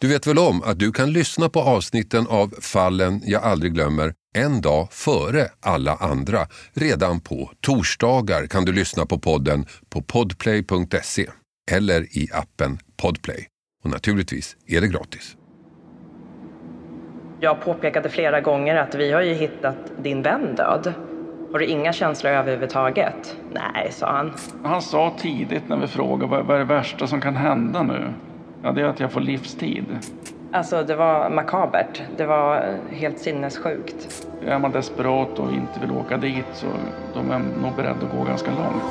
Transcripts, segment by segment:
Du vet väl om att du kan lyssna på avsnitten av Fallen jag aldrig glömmer en dag före alla andra. Redan på torsdagar kan du lyssna på podden på podplay.se eller i appen Podplay. Och naturligtvis är det gratis. Jag påpekade flera gånger att vi har ju hittat din vän död. Har du inga känslor överhuvudtaget? Nej, sa han. Han sa tidigt när vi frågade vad, vad är det värsta som kan hända nu? Ja, det är att jag får livstid. Alltså, det var makabert. Det var helt sinnessjukt. Är man desperat och inte vill åka dit så de är nog beredda att gå ganska långt.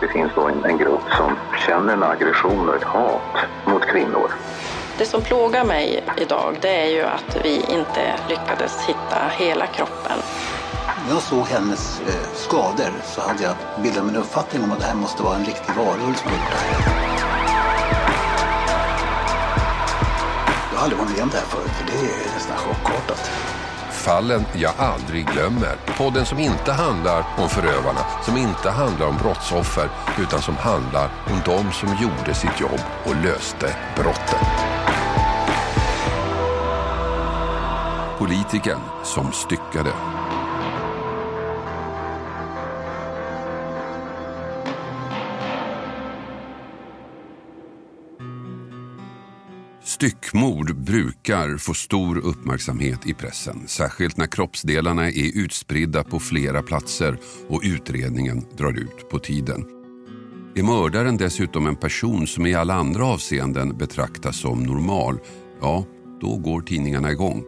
Det finns då en, en grupp som känner en aggression och ett hat mot kvinnor. Det som plågar mig idag det är ju att vi inte lyckades hitta hela kroppen. När jag såg hennes eh, skador så hade jag bildat mig en uppfattning om att det här måste vara en riktig varulv som gjort det här. Jag har aldrig varit med om det här förut, för det är nästan chockartat. Fallen jag aldrig glömmer. Podden som inte handlar om förövarna, som inte handlar om brottsoffer, utan som handlar om de som gjorde sitt jobb och löste brotten. Politikern som styckade. Styckmord brukar få stor uppmärksamhet i pressen, särskilt när kroppsdelarna är utspridda på flera platser och utredningen drar ut på tiden. Är mördaren dessutom en person som i alla andra avseenden betraktas som normal, ja, då går tidningarna igång.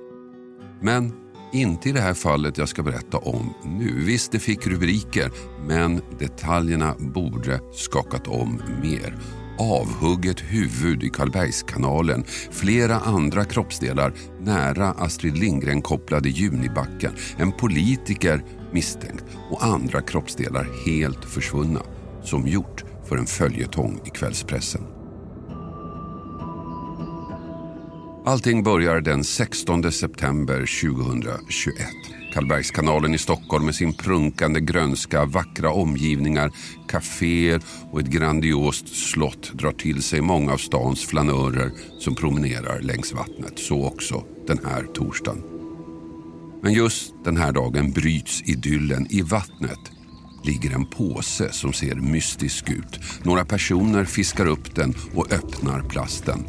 Men inte i det här fallet jag ska berätta om nu. Visst, det fick rubriker, men detaljerna borde skakat om mer avhugget huvud i Karlbergskanalen, flera andra kroppsdelar nära Astrid Lindgren-kopplade Junibacken, en politiker misstänkt och andra kroppsdelar helt försvunna, som gjort för en följetong i kvällspressen. Allting börjar den 16 september 2021. Karlbergskanalen i Stockholm med sin prunkande grönska, vackra omgivningar, kaféer och ett grandiost slott drar till sig många av stans flanörer som promenerar längs vattnet. Så också den här torsdagen. Men just den här dagen bryts idyllen. I vattnet ligger en påse som ser mystisk ut. Några personer fiskar upp den och öppnar plasten.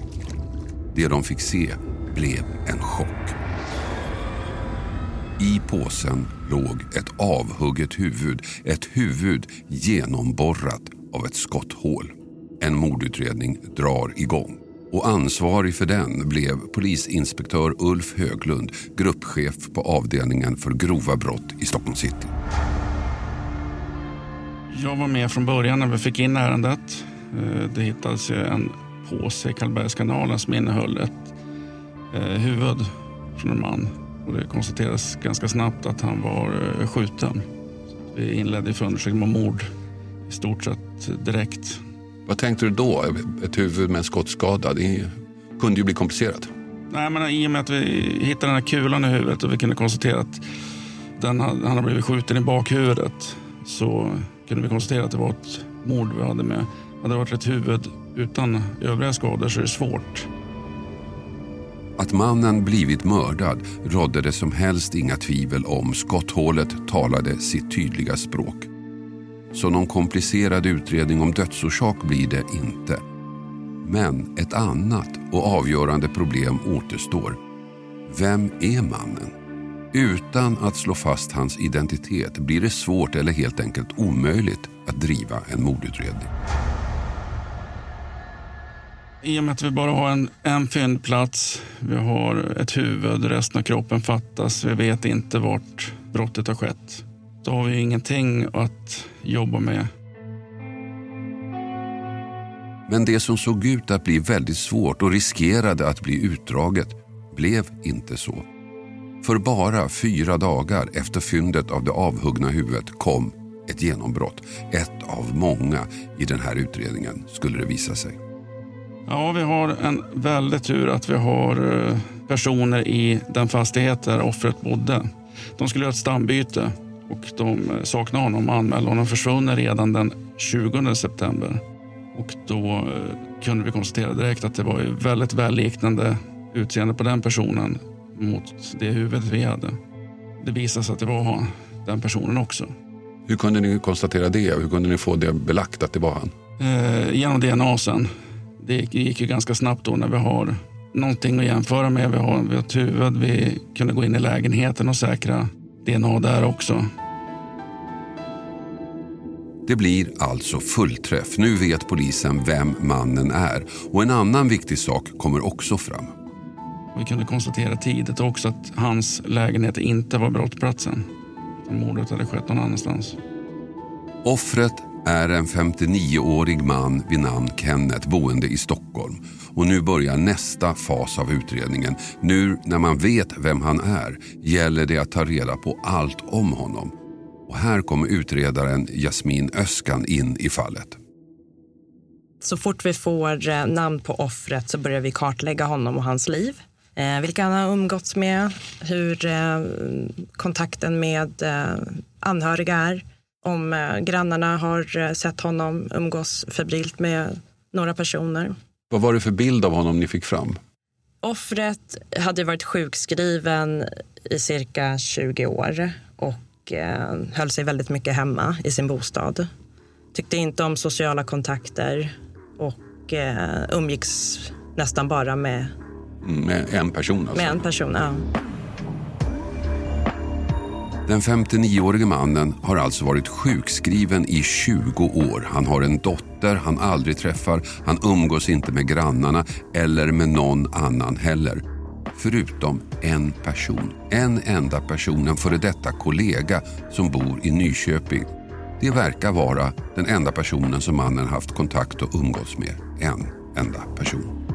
Det de fick se blev en chock. I påsen låg ett avhugget huvud. Ett huvud genomborrat av ett skotthål. En mordutredning drar igång. Och ansvarig för den blev polisinspektör Ulf Höglund, gruppchef på avdelningen för grova brott i Stockholm city. Jag var med från början när vi fick in ärendet. Eh, det hittades en påse i Karlbergskanalen som innehöll ett eh, huvud från en man. Och det konstaterades ganska snabbt att han var eh, skjuten. Så Vi inledde förundersökning om mord i stort sett direkt. Vad tänkte du då? Ett huvud med en skottskada? Det kunde ju bli komplicerat. Nej, men I och med att vi hittade den här kulan i huvudet och vi kunde konstatera att den, han hade blivit skjuten i bakhuvudet så kunde vi konstatera att det var ett mord vi hade med. Hade det varit ett huvud utan övriga skador så är det svårt. Att mannen blivit mördad rådde det som helst inga tvivel om. Skotthålet talade sitt tydliga språk. Så någon komplicerad utredning om dödsorsak blir det inte. Men ett annat och avgörande problem återstår. Vem är mannen? Utan att slå fast hans identitet blir det svårt eller helt enkelt omöjligt att driva en mordutredning. I och med att vi bara har en, en fyndplats, vi har ett huvud, resten av kroppen fattas, vi vet inte vart brottet har skett. Då har vi ingenting att jobba med. Men det som såg ut att bli väldigt svårt och riskerade att bli utdraget blev inte så. För bara fyra dagar efter fyndet av det avhuggna huvudet kom ett genombrott. Ett av många i den här utredningen skulle det visa sig. Ja, vi har en väldigt tur att vi har eh, personer i den fastighet där offret bodde. De skulle göra ett stambyte och de saknade honom och anmälde honom försvunnen redan den 20 september. Och då eh, kunde vi konstatera direkt att det var väldigt välliknande utseende på den personen mot det huvudet vi hade. Det visade sig att det var den personen också. Hur kunde ni konstatera det? Hur kunde ni få det belagt att det var han? Eh, genom DNA sen. Det gick ju ganska snabbt då när vi har någonting att jämföra med. Vi har, vi har ett huvud, vi kunde gå in i lägenheten och säkra DNA där också. Det blir alltså fullträff. Nu vet polisen vem mannen är. Och en annan viktig sak kommer också fram. Vi kunde konstatera tidigt också att hans lägenhet inte var brottsplatsen. Mordet hade skett någon annanstans. Offret är en 59-årig man vid namn Kenneth boende i Stockholm. Och nu börjar nästa fas av utredningen. Nu när man vet vem han är gäller det att ta reda på allt om honom. Och här kommer utredaren Jasmin Öskan in i fallet. Så fort vi får eh, namn på offret så börjar vi kartlägga honom och hans liv. Eh, vilka han har umgåtts med, hur eh, kontakten med eh, anhöriga är. Om eh, grannarna har eh, sett honom umgås febrilt med några personer. Vad var det för bild av honom ni fick fram? Offret hade varit sjukskriven i cirka 20 år och eh, höll sig väldigt mycket hemma i sin bostad. Tyckte inte om sociala kontakter och eh, umgicks nästan bara med med en person alltså? Med en person, ja. Den 59-årige mannen har alltså varit sjukskriven i 20 år. Han har en dotter han aldrig träffar. Han umgås inte med grannarna eller med någon annan heller. Förutom en person. En enda person, en före detta kollega som bor i Nyköping. Det verkar vara den enda personen som mannen haft kontakt och umgås med. En enda person.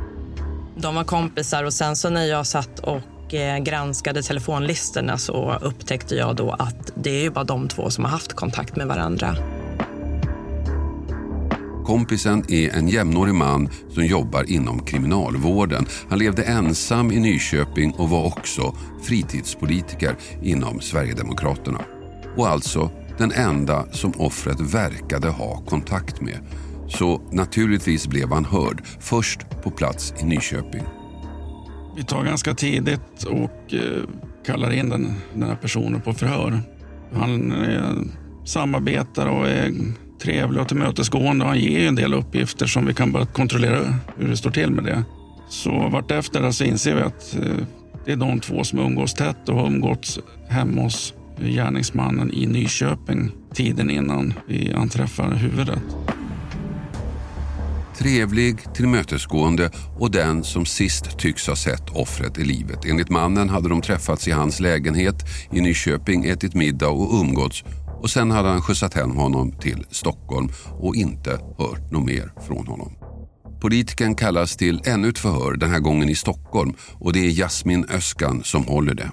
De var kompisar och sen så när jag satt och Eh, granskade telefonlistorna så upptäckte jag då att det är ju bara de två som har haft kontakt med varandra. Kompisen är en jämnårig man som jobbar inom kriminalvården. Han levde ensam i Nyköping och var också fritidspolitiker inom Sverigedemokraterna. Och alltså den enda som offret verkade ha kontakt med. Så naturligtvis blev han hörd, först på plats i Nyköping. Vi tar ganska tidigt och eh, kallar in den, den här personen på förhör. Han är samarbetar och är trevlig och tillmötesgående och han ger en del uppgifter som vi kan börja kontrollera hur det står till med det. Så vartefter så inser vi att eh, det är de två som umgås tätt och har umgåtts hemma hos gärningsmannen i Nyköping tiden innan vi anträffar huvudet. Trevlig, tillmötesgående och den som sist tycks ha sett offret i livet. Enligt mannen hade de träffats i hans lägenhet i Nyköping, ätit middag och umgåtts och sen hade han skjutsat hem honom till Stockholm och inte hört något mer från honom. Politikern kallas till ännu ett förhör, den här gången i Stockholm och det är Jasmin Öskan som håller det.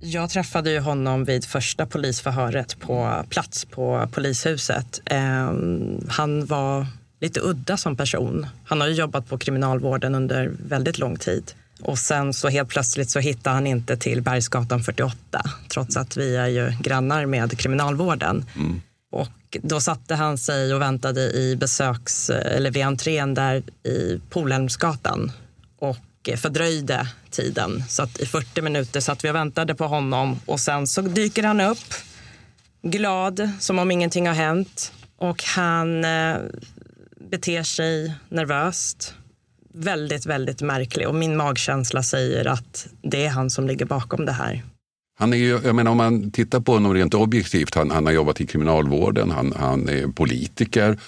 Jag träffade ju honom vid första polisförhöret på plats på polishuset. Ehm, han var lite udda som person. Han har ju jobbat på kriminalvården under väldigt lång tid. Och sen så helt plötsligt så hittar han inte till Bergsgatan 48 trots att vi är ju grannar med kriminalvården. Mm. Och då satte han sig och väntade i besöks eller vid entrén där i Polhemsgatan och fördröjde tiden. Så att i 40 minuter satt vi och väntade på honom och sen så dyker han upp glad som om ingenting har hänt och han eh, beter sig nervöst. Väldigt, väldigt märklig och min magkänsla säger att det är han som ligger bakom det här. Han är ju, jag menar om man tittar på honom rent objektivt, han, han har jobbat i kriminalvården, han, han är politiker,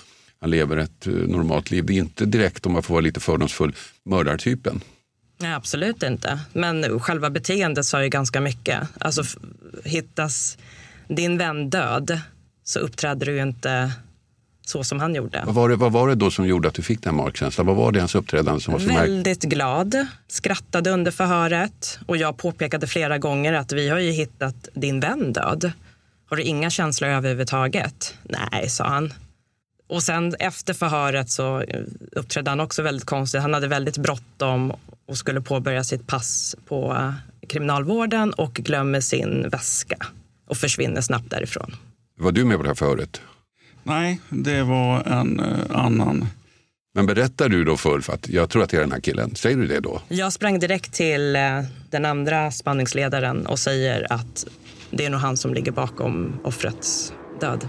han lever ett eh, normalt liv. Det är inte direkt, om man får vara lite fördomsfull, mördartypen. Nej, absolut inte. Men själva beteendet sa ju ganska mycket. Alltså, hittas din vän död så uppträder du ju inte så som han gjorde. Vad var, det, vad var det då som gjorde att du fick den magkänslan? Vad var det hans uppträdande som var så? Väldigt glad, skrattade under förhöret och jag påpekade flera gånger att vi har ju hittat din vän död. Har du inga känslor överhuvudtaget? Nej, sa han. Och sen efter förhöret så uppträdde han också väldigt konstigt. Han hade väldigt bråttom och skulle påbörja sitt pass på eh, kriminalvården och glömmer sin väska och försvinner snabbt därifrån. Var du med på det här förhöret? Nej, det var en eh, annan. Men berättar du då för, för att jag tror att det är den här killen, säger du det då? Jag sprang direkt till eh, den andra spaningsledaren och säger att det är nog han som ligger bakom offrets död.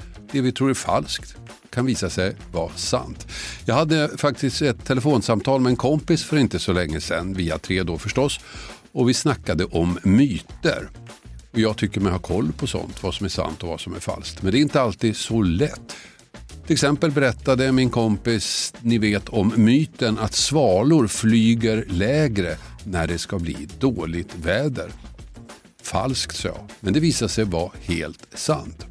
det vi tror är falskt kan visa sig vara sant. Jag hade faktiskt ett telefonsamtal med en kompis för inte så länge sedan, via tre då förstås, och vi snackade om myter. Och jag tycker mig ha koll på sånt, vad som är sant och vad som är falskt. Men det är inte alltid så lätt. Till exempel berättade min kompis, ni vet om myten att svalor flyger lägre när det ska bli dåligt väder. Falskt sa jag, men det visade sig vara helt sant.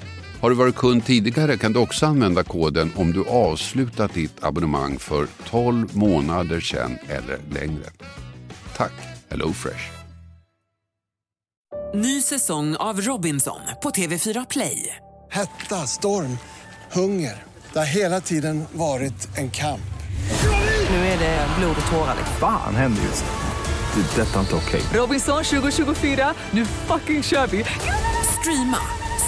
Har du varit kund tidigare kan du också använda koden om du avslutat ditt abonnemang för 12 månader sedan eller längre. Tack HelloFresh. Ny säsong av Robinson på TV4 Play. Hetta, storm, hunger. Det har hela tiden varit en kamp. Nu är det blod och tårar. Fan händer just nu. Det. är Detta är inte okej. Robinson 2024, nu fucking kör vi! Streama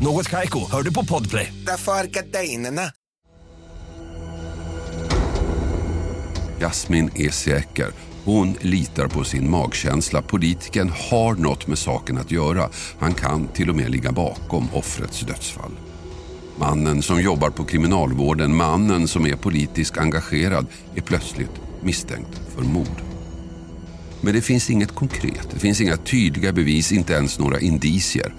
Något Kaiko, hör du på Podplay. Därför är gardinerna. Jasmin är säker. Hon litar på sin magkänsla. Politiken har något med saken att göra. Han kan till och med ligga bakom offrets dödsfall. Mannen som jobbar på kriminalvården, mannen som är politiskt engagerad är plötsligt misstänkt för mord. Men det finns inget konkret, det finns inga tydliga bevis, inte ens några indicier.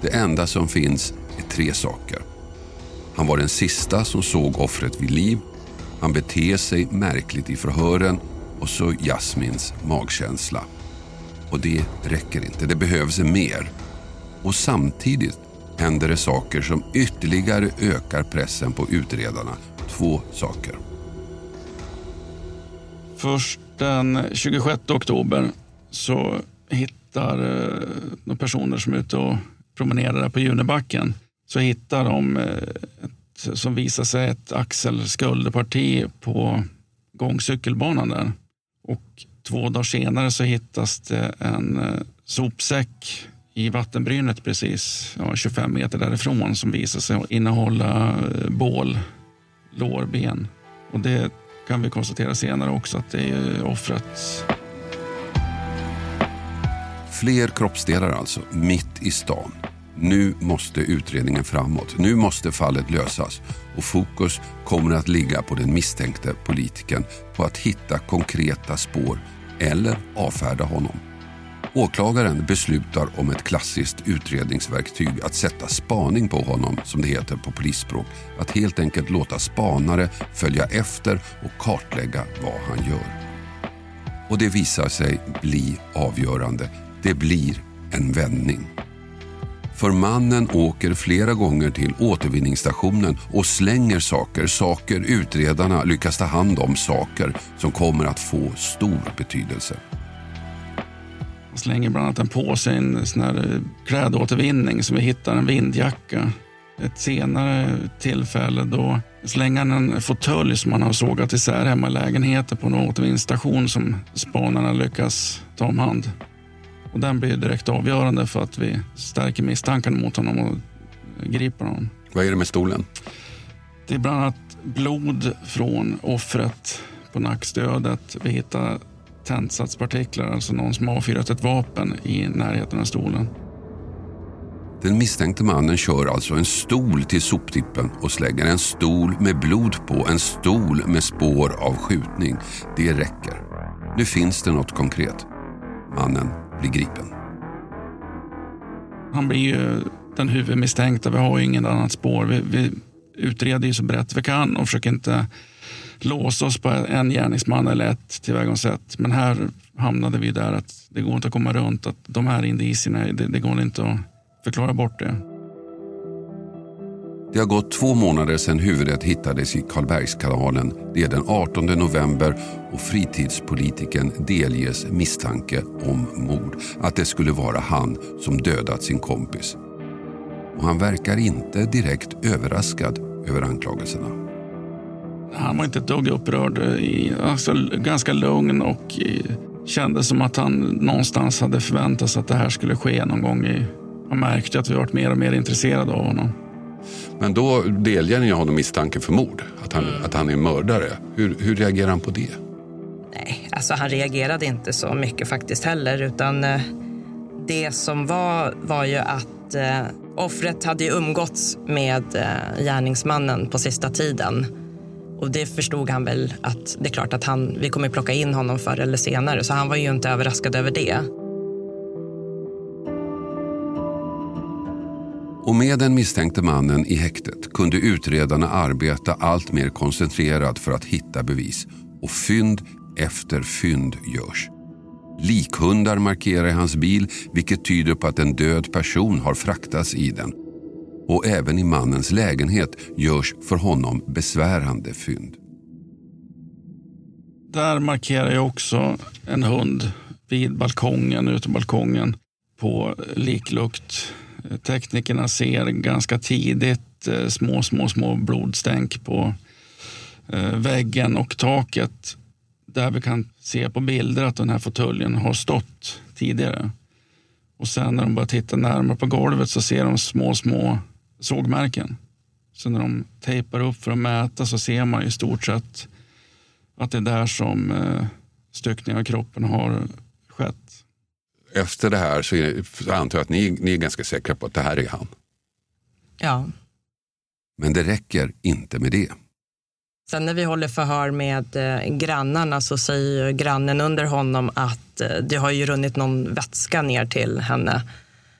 Det enda som finns är tre saker. Han var den sista som såg offret vid liv. Han beter sig märkligt i förhören och så Jasmins magkänsla. Och det räcker inte, det behövs mer. Och samtidigt händer det saker som ytterligare ökar pressen på utredarna. Två saker. Först den 26 oktober så hittar eh, några personer som är ute och promenerar där på Junibacken så hittar de eh, ett, som visar sig ett axelskulderparti på gångcykelbanan där. Och två dagar senare så hittas det en eh, sopsäck i vattenbrynet precis ja, 25 meter därifrån som visar sig innehålla eh, bål, lårben. Och det kan vi konstatera senare också att det är offrets Fler kroppsdelar alltså, mitt i stan. Nu måste utredningen framåt. Nu måste fallet lösas. Och fokus kommer att ligga på den misstänkte politikern på att hitta konkreta spår eller avfärda honom. Åklagaren beslutar om ett klassiskt utredningsverktyg att sätta spaning på honom, som det heter på polisspråk. Att helt enkelt låta spanare följa efter och kartlägga vad han gör. Och det visar sig bli avgörande. Det blir en vändning. För mannen åker flera gånger till återvinningsstationen och slänger saker, saker utredarna lyckas ta hand om, saker som kommer att få stor betydelse. Han slänger bland annat en påse i en sån här eh, klädåtervinning som vi hittar en vindjacka. Ett senare tillfälle då slänger han en fåtölj som han har sågat isär hemma i lägenheten på en återvinningsstation som spanarna lyckas ta om hand. Och den blir direkt avgörande för att vi stärker misstanken mot honom och griper honom. Vad är det med stolen? Det är bland annat blod från offret på nackstödet. Vi hittar tändsatspartiklar, alltså någon som avfyrat ett vapen i närheten av stolen. Den misstänkte mannen kör alltså en stol till soptippen och slänger en stol med blod på, en stol med spår av skjutning. Det räcker. Nu finns det något konkret. Mannen blir gripen. Han blir ju den huvudmisstänkta. Vi har ju ingen annat spår. Vi, vi utreder ju så brett vi kan och försöker inte låsa oss på en gärningsman eller ett tillvägagångssätt. Men här hamnade vi där att det går inte att komma runt att de här indicierna, det, det går inte att förklara bort det. Det har gått två månader sedan huvudet hittades i Karlbergskanalen. Det är den 18 november och fritidspolitiken delges misstanke om mord. Att det skulle vara han som dödat sin kompis. Och han verkar inte direkt överraskad över anklagelserna. Han var inte ett dugg upprörd. Alltså, ganska lugn och kändes kände som att han någonstans hade förväntat sig att det här skulle ske någon gång. I, han märkte att vi varit mer och mer intresserade av honom. Men då delger ni honom misstanken för mord, att han, att han är mördare. Hur, hur reagerar han på det? Nej, alltså han reagerade inte så mycket faktiskt heller. Utan eh, det som var, var ju att eh, offret hade ju umgåtts med eh, gärningsmannen på sista tiden. Och det förstod han väl att det är klart att han, vi kommer plocka in honom förr eller senare. Så han var ju inte överraskad över det. Och med den misstänkte mannen i häktet kunde utredarna arbeta allt mer koncentrerat för att hitta bevis. Och fynd efter fynd görs. Likhundar markerar i hans bil vilket tyder på att en död person har fraktats i den. Och även i mannens lägenhet görs för honom besvärande fynd. Där markerar jag också en hund vid balkongen, ute på balkongen på liklukt. Teknikerna ser ganska tidigt eh, små, små, små blodstänk på eh, väggen och taket där vi kan se på bilder att den här fåtöljen har stått tidigare. Och sen när de börjar titta närmare på golvet så ser de små, små sågmärken. Så när de tejpar upp för att mäta så ser man i stort sett att det är där som eh, styckningen av kroppen har skett. Efter det här så, är, så antar jag att ni, ni är ganska säkra på att det här är han. Ja. Men det räcker inte med det. Sen när vi håller förhör med eh, grannarna så säger grannen under honom att eh, det har ju runnit någon vätska ner till henne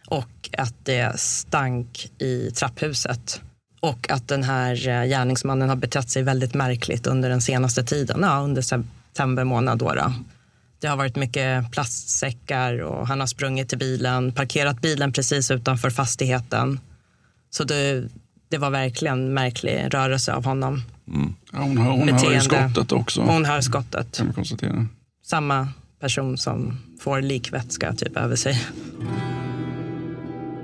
och att det stank i trapphuset. Och att den här eh, gärningsmannen har betett sig väldigt märkligt under den senaste tiden, ja, under september månad. Då, då. Det har varit mycket plastsäckar och han har sprungit till bilen, parkerat bilen precis utanför fastigheten. Så det, det var verkligen en märklig rörelse av honom. Mm. Ja, hon hör, hon hör skottet också. Hon hör skottet. Kan man konstatera. Samma person som får likvätska typ över sig.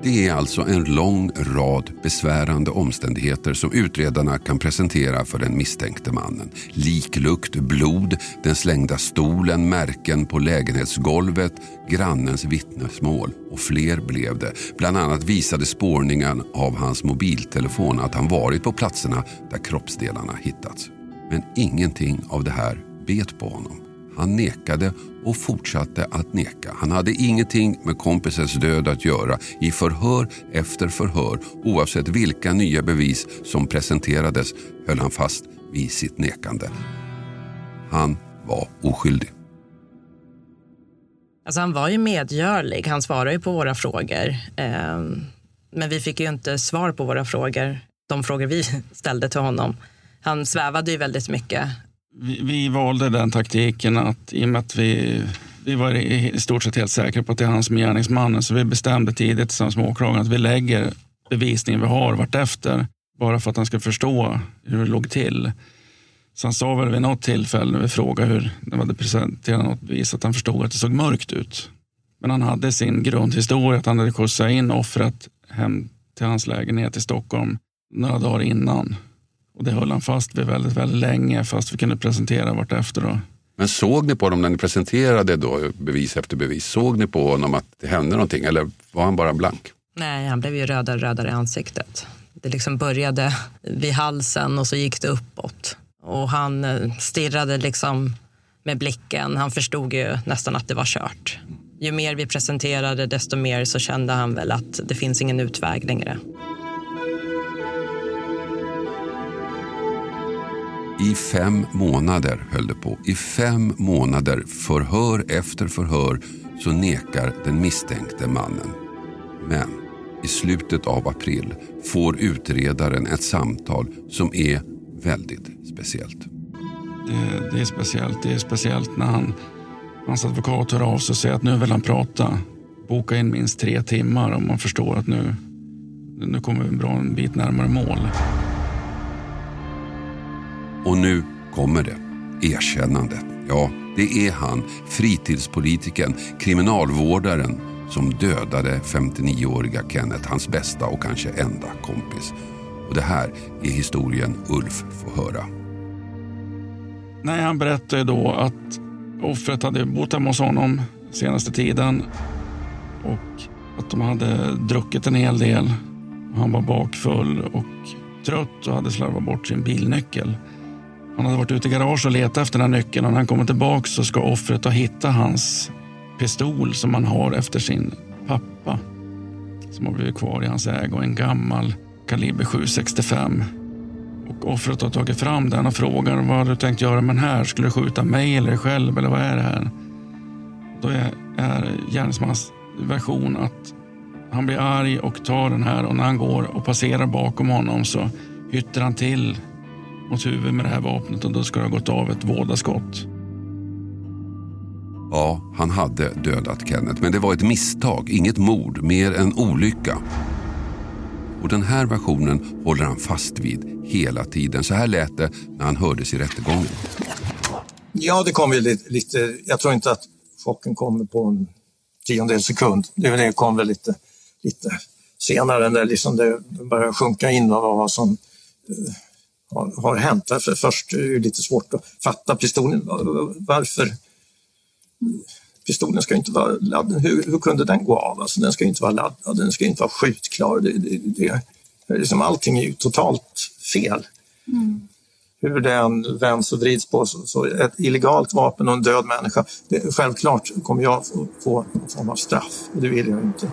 Det är alltså en lång rad besvärande omständigheter som utredarna kan presentera för den misstänkte mannen. Liklukt, blod, den slängda stolen, märken på lägenhetsgolvet, grannens vittnesmål och fler blev det. Bland annat visade spårningen av hans mobiltelefon att han varit på platserna där kroppsdelarna hittats. Men ingenting av det här bet på honom. Han nekade och fortsatte att neka. Han hade ingenting med kompisens död att göra i förhör efter förhör. Oavsett vilka nya bevis som presenterades höll han fast vid sitt nekande. Han var oskyldig. Alltså han var ju medgörlig. Han svarade ju på våra frågor. Ehm, men vi fick ju inte svar på våra frågor, de frågor vi ställde till honom. Han svävade ju väldigt mycket vi, vi, valde den taktiken att i och med att vi, vi var i stort sett helt säkra på att det är han som är gärningsmannen så vi bestämde tidigt tillsammans med åklagaren att vi lägger bevisningen vi har vartefter bara för att han ska förstå hur det låg till. Så han sa väl vid något tillfälle när vi frågade hur de hade presenterat något bevis att han förstod att det såg mörkt ut. Men han hade sin grundhistoria att han hade skjutsat in offret hem till hans lägenhet i Stockholm några dagar innan. Och det höll han fast vid väldigt, väldigt länge fast vi kunde presentera vartefter. Då. Men såg ni på honom när ni presenterade då bevis efter bevis? Såg ni på honom att det hände någonting eller var han bara blank? Nej, han blev ju rödare och rödare i ansiktet. Det liksom började vid halsen och så gick det uppåt. Och han eh, stirrade liksom med blicken. Han förstod ju nästan att det var kört. Ju mer vi presenterade desto mer så kände han väl att det finns ingen utväg längre. I fem månader höll det på. I fem månader, förhör efter förhör, så nekar den misstänkte mannen. Men i slutet av april får utredaren ett samtal som är väldigt speciellt. Det, det är speciellt. Det är speciellt när han, hans advokat hör av sig och säger att nu vill han prata. Boka in minst tre timmar om man förstår att nu, nu kommer vi en bra bit närmare mål. Och nu kommer det. Erkännandet. Ja, det är han, fritidspolitiken, kriminalvårdaren som dödade 59-åriga Kenneth, hans bästa och kanske enda kompis. Och det här är historien Ulf får höra. Nej, han berättade då att offret hade bott hemma hos honom senaste tiden och att de hade druckit en hel del. Han var bakfull och trött och hade slarvat bort sin bilnyckel. Han hade varit ute i garaget och letat efter den här nyckeln och när han kommer tillbaka så ska offret ha hittat hans pistol som han har efter sin pappa. Som har blivit kvar i hans ägo, en gammal kaliber 765. Och offret har tagit fram den och frågar vad har du tänkt göra med den här? Skulle du skjuta mig eller dig själv eller vad är det här? Då är, är gärningsmannens version att han blir arg och tar den här och när han går och passerar bakom honom så hytter han till mot huvudet med det här vapnet och då ska det ha gått av ett vådaskott. Ja, han hade dödat Kenneth, men det var ett misstag, inget mord, mer en olycka. Och den här versionen håller han fast vid hela tiden. Så här lät det när han hördes i rättegången. Ja, det kom ju lite, lite jag tror inte att chocken kommer på en tiondel sekund. Det kom väl lite, lite senare när liksom det började sjunka in vad som eh, har, har hänt. För först är det lite svårt att fatta pistolen. Varför? pistolen ska inte vara laddad. Hur, hur kunde den gå av? Alltså, den ska inte vara laddad, den ska inte vara skjutklar. Det, det, det, liksom, allting är ju totalt fel. Mm. Hur det än vänds och vrids på så, så ett illegalt vapen och en död människa, det, självklart kommer jag få, få någon form av straff och det vill jag inte.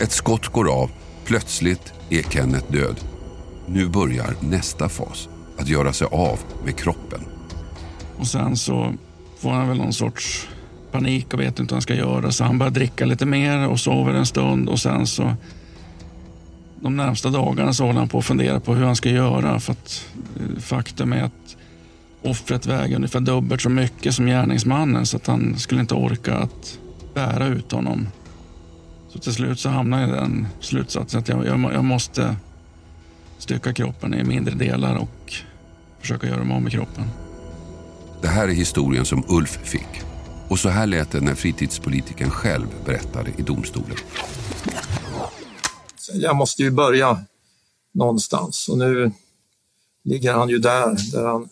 Ett skott går av. Plötsligt är Kenneth död. Nu börjar nästa fas. Att göra sig av med kroppen. Och sen så får han väl någon sorts panik och vet inte vad han ska göra. Så han börjar dricka lite mer och sover en stund och sen så de närmsta dagarna så håller han på att fundera på hur han ska göra. För att eh, faktum är att offret väger ungefär dubbelt så mycket som gärningsmannen så att han skulle inte orka att bära ut honom. Så till slut så hamnar jag i den slutsatsen att jag, jag, jag måste stycka kroppen i mindre delar och försöka göra mig av med kroppen. Det här är historien som Ulf fick. Och så här lät det när fritidspolitiken själv berättade i domstolen. jag måste ju börja någonstans och nu ligger han ju där, där han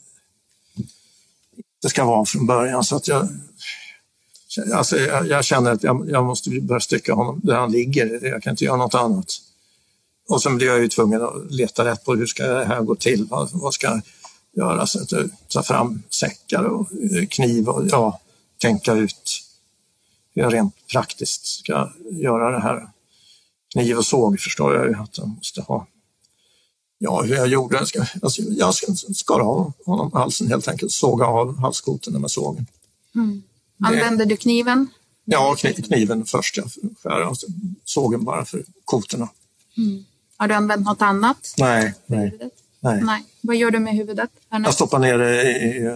inte ska vara från början. Så att jag, alltså jag, jag känner att jag, jag måste börja stycka honom där han ligger. Jag kan inte göra något annat. Och sen blir jag ju tvungen att leta rätt på hur ska det här gå till? Vad, vad ska jag göra? Så att ta fram säckar och eh, kniv och ja, tänka ut hur jag rent praktiskt ska göra det här. Kniv och såg förstår jag ju att jag måste ha. Ja, hur jag gjorde, jag ska, alltså, jag ska skara av honom halsen helt enkelt, såga av halskotorna med sågen. Mm. Använder du kniven? Ja, kniv, kniven först, jag skär sågen bara för kotorna. Mm. Har du använt något annat? Nej, nej. nej. Nej. Vad gör du med huvudet? Jag stoppar ner det i,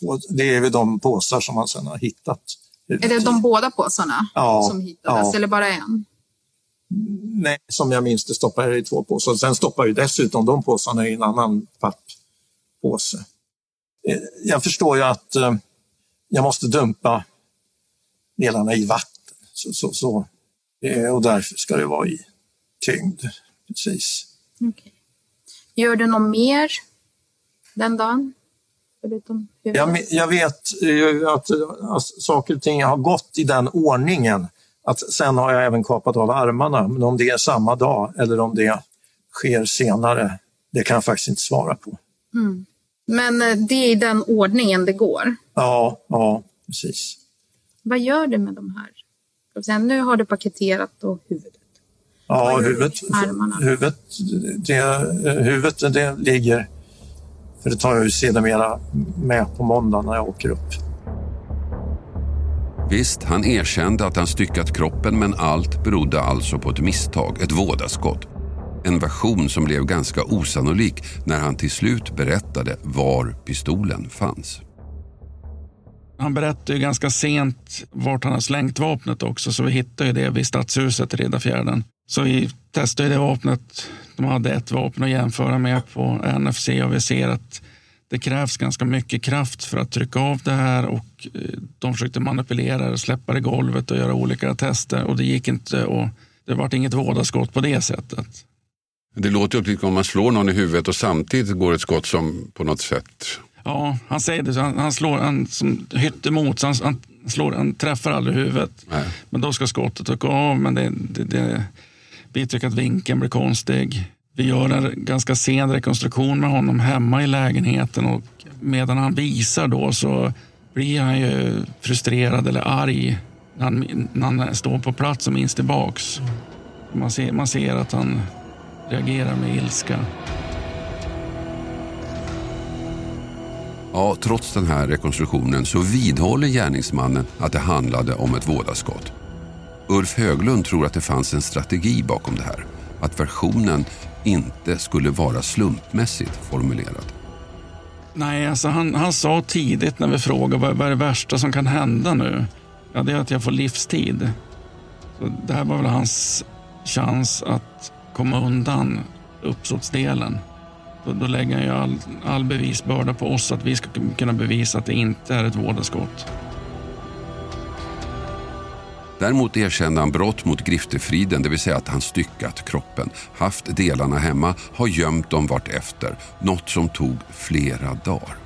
på, det är de påsar som man sedan har hittat. Är det de båda påsarna Ja, som hittades ja. eller bara en? Nej, som jag minns det stoppar jag i två påsar. Sen stoppar jag dessutom de påsarna i en annan papppåse. Eh, Jag förstår ju att eh, jag måste dumpa delarna i vatten. Så, så, så. Eh, Och därför ska det vara i tyngd. Precis. Okej. Gör du något mer den dagen? Jag, jag vet att, att saker och ting har gått i den ordningen. Att sen har jag även kapat av armarna, men om det är samma dag eller om det sker senare, det kan jag faktiskt inte svara på. Mm. Men eh, det är i den ordningen det går. Ja, ja, precis. Vad gör du med de här? Säga, Nu har du paketerat och huvudet. Ja, huvudet, huvudet, det, huvudet det ligger, för det tar jag ju sedermera med på måndag när jag åker upp. Visst, han erkände att han styckat kroppen men allt berodde alltså på ett misstag, ett vådaskott. En version som blev ganska osannolik när han till slut berättade var pistolen fanns. Han berättade ju ganska sent vart han har slängt vapnet också, så vi hittade ju det vid Stadshuset i Riddarfjärden. Så vi testade ju det vapnet. De hade ett vapen att jämföra med på NFC och vi ser att det krävs ganska mycket kraft för att trycka av det här och eh, de försökte manipulera det, släppa det i golvet och göra olika tester och det gick inte och det vart inget vådaskott på det sättet. Det låter som om man slår någon i huvudet och samtidigt går ett skott som på något sätt... Ja, han säger det. Han, han slår han som hytt emot, så han, han, slår, han träffar aldrig huvudet. Men då ska skottet åka av, men det, det, det, vi tycker att vinkeln blir konstig. Vi gör en ganska sen rekonstruktion med honom hemma i lägenheten och medan han visar då så blir han ju frustrerad eller arg när han, när han står på plats och minns tillbaks. Man ser, man ser att han reagerar med ilska. Ja, trots den här rekonstruktionen så vidhåller gärningsmannen att det handlade om ett vådaskott. Ulf Höglund tror att det fanns en strategi bakom det här. Att versionen inte skulle vara slumpmässigt formulerad. Nej, alltså han, han sa tidigt när vi frågade vad, vad är det värsta som kan hända nu? Ja, det är att jag får livstid. Så det här var väl hans chans att komma undan uppsåtsdelen. Då, då lägger han ju all, all bevisbörda på oss att vi ska kunna bevisa att det inte är ett vådaskott. Däremot erkände han brott mot griftefriden, det vill säga att han styckat kroppen, haft delarna hemma, har gömt dem vartefter. Något som tog flera dagar.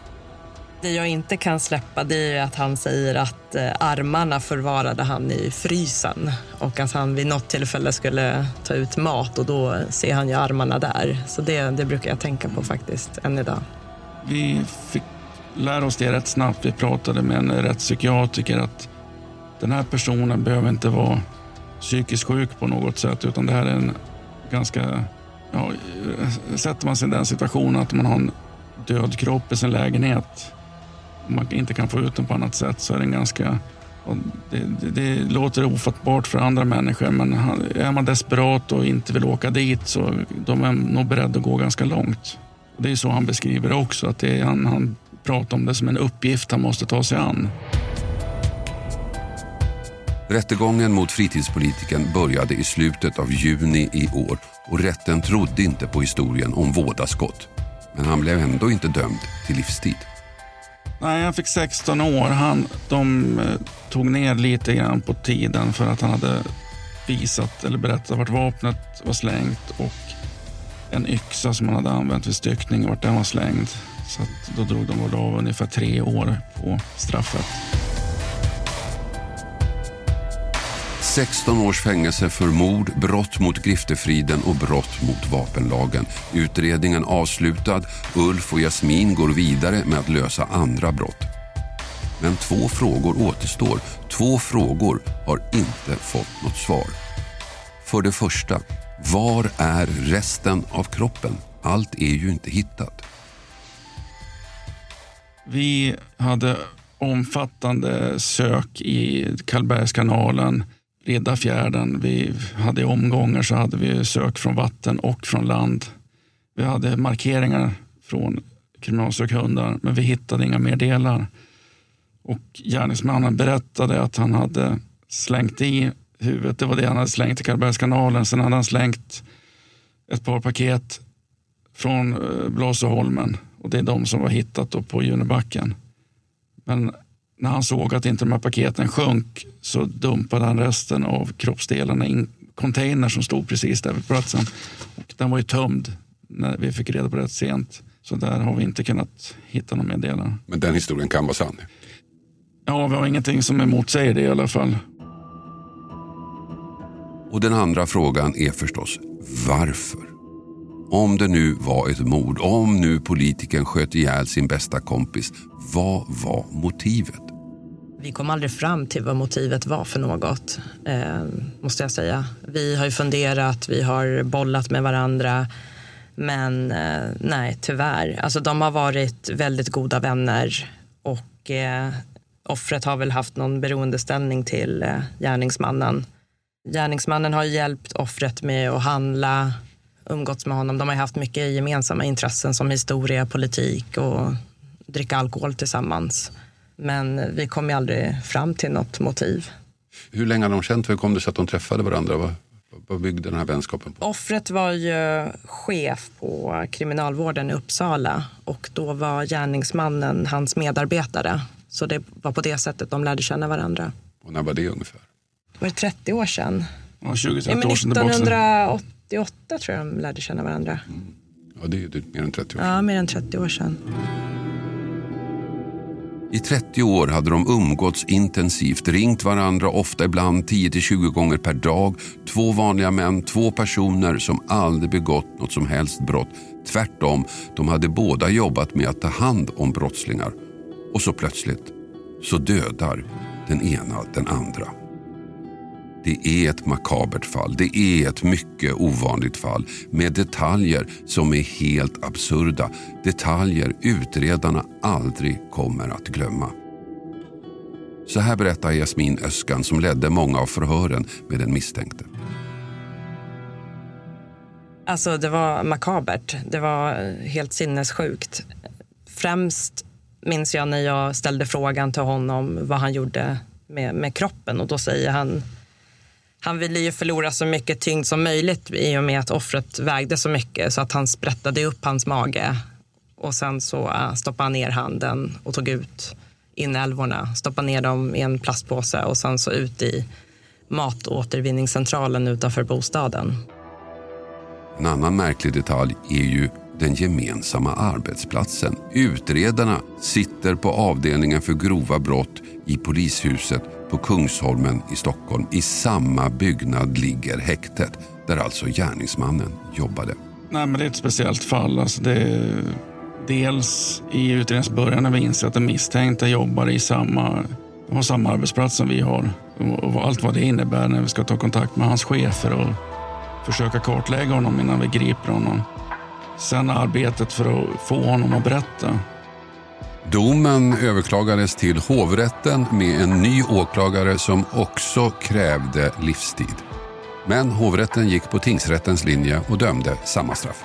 Det jag inte kan släppa det är att han säger att eh, armarna förvarade han i frysen och att han vid något tillfälle skulle ta ut mat och då ser han ju armarna där. Så det, det brukar jag tänka på faktiskt än idag. Vi fick lära oss det rätt snabbt. Vi pratade med en rättspsykiatriker att den här personen behöver inte vara psykiskt sjuk på något sätt utan det här är en ganska... Ja, sätter man sig i den situationen att man har en död kropp i sin lägenhet man inte kan få ut den på annat sätt så är den ganska... Det, det, det, låter ofattbart för andra människor men är man desperat och inte vill åka dit så de är nog beredda att gå ganska långt. Det är så han beskriver det också, att det är, han, han pratar om det som en uppgift han måste ta sig an. Rättegången mot fritidspolitiken började i slutet av juni i år och rätten trodde inte på historien om vådaskott. Men han blev ändå inte dömd till livstid. Nej, han fick 16 år. Han, de eh, tog ner lite grann på tiden för att han hade visat eller berättat vart vapnet var slängt och en yxa som han hade använt vid styckning, vart den var slängd. Så då drog de av ungefär tre år på straffet. 16 års fängelse för mord, brott mot griftefriden och brott mot vapenlagen. Utredningen avslutad. Ulf och Jasmin går vidare med att lösa andra brott. Men två frågor återstår. Två frågor har inte fått något svar. För det första, var är resten av kroppen? Allt är ju inte hittat. Vi hade omfattande sök i Karlbergskanalen Riddarfjärden. Vi hade omgångar så hade vi sök från vatten och från land. Vi hade markeringar från kriminalsökhundar men vi hittade inga mer delar. Och gärningsmannen berättade att han hade slängt i huvudet, det var det han hade slängt i Karlbergskanalen. Sen hade han slängt ett par paket från eh, Blasieholmen och det är de som var hittat på Junibacken. Men när han såg att inte de här paketen sjönk så dumpade han resten av kroppsdelarna i en container som stod precis där vid platsen. Och den var ju tömd när vi fick reda på det rätt sent. Så där har vi inte kunnat hitta några mer delar. Men den historien kan vara sann? Ja, vi har ingenting som emotsäger det i alla fall. Och den andra frågan är förstås varför? Om det nu var ett mord, om nu politikern sköt ihjäl sin bästa kompis, vad var motivet? Vi kom aldrig fram till vad motivet var för något, eh, måste jag säga. Vi har ju funderat, vi har bollat med varandra. Men eh, nej, tyvärr. Alltså, de har varit väldigt goda vänner och eh, offret har väl haft någon beroendeställning till eh, gärningsmannen. Gärningsmannen har hjälpt offret med att handla, umgåtts med honom. De har haft mycket gemensamma intressen som historia, politik och dricka alkohol tillsammans. Men vi kom ju aldrig fram till något motiv. Hur länge har de känt? Hur kom det sig att de träffade varandra? Vad, vad byggde den här vänskapen på? Offret var ju chef på kriminalvården i Uppsala och då var gärningsmannen hans medarbetare. Så det var på det sättet de lärde känna varandra. Och när var det ungefär? Var det 30 år sedan? Ja, 20-30 Ja, men år sedan tillbaka. 1988 tror jag de lärde känna varandra. Ja, det är ju mer än 30 år sedan. Ja, mer än 30 år sedan. I 30 år hade de umgåtts intensivt, ringt varandra ofta ibland 10-20 gånger per dag. Två vanliga män, två personer som aldrig begått något som helst brott. Tvärtom, de hade båda jobbat med att ta hand om brottslingar. Och så plötsligt så dödar den ena den andra. Det är ett makabert fall. Det är ett mycket ovanligt fall med detaljer som är helt absurda. Detaljer utredarna aldrig kommer att glömma. Så här berättar Jasmin Öskan som ledde många av förhören med den misstänkte. Alltså det var makabert. Det var helt sinnessjukt. Främst minns jag när jag ställde frågan till honom vad han gjorde med, med kroppen och då säger han han ville ju förlora så mycket tyngd som möjligt i och med att offret vägde så mycket så att han sprättade upp hans mage och sen så äh, stoppade han ner handen och tog ut inälvorna, stoppade ner dem i en plastpåse och sen så ut i matåtervinningscentralen utanför bostaden. En annan märklig detalj är ju den gemensamma arbetsplatsen. Utredarna sitter på avdelningen för grova brott i polishuset på Kungsholmen i Stockholm. I samma byggnad ligger häktet där alltså gärningsmannen jobbade. Nej, men det är ett speciellt fall. Alltså det är dels i utredningens början när vi inser att den misstänkta jobbar i samma, har samma arbetsplats som vi har. Och allt vad det innebär när vi ska ta kontakt med hans chefer och försöka kartlägga honom innan vi griper honom. Sen arbetet för att få honom att berätta. Domen överklagades till hovrätten med en ny åklagare som också krävde livstid. Men hovrätten gick på tingsrättens linje och dömde samma straff.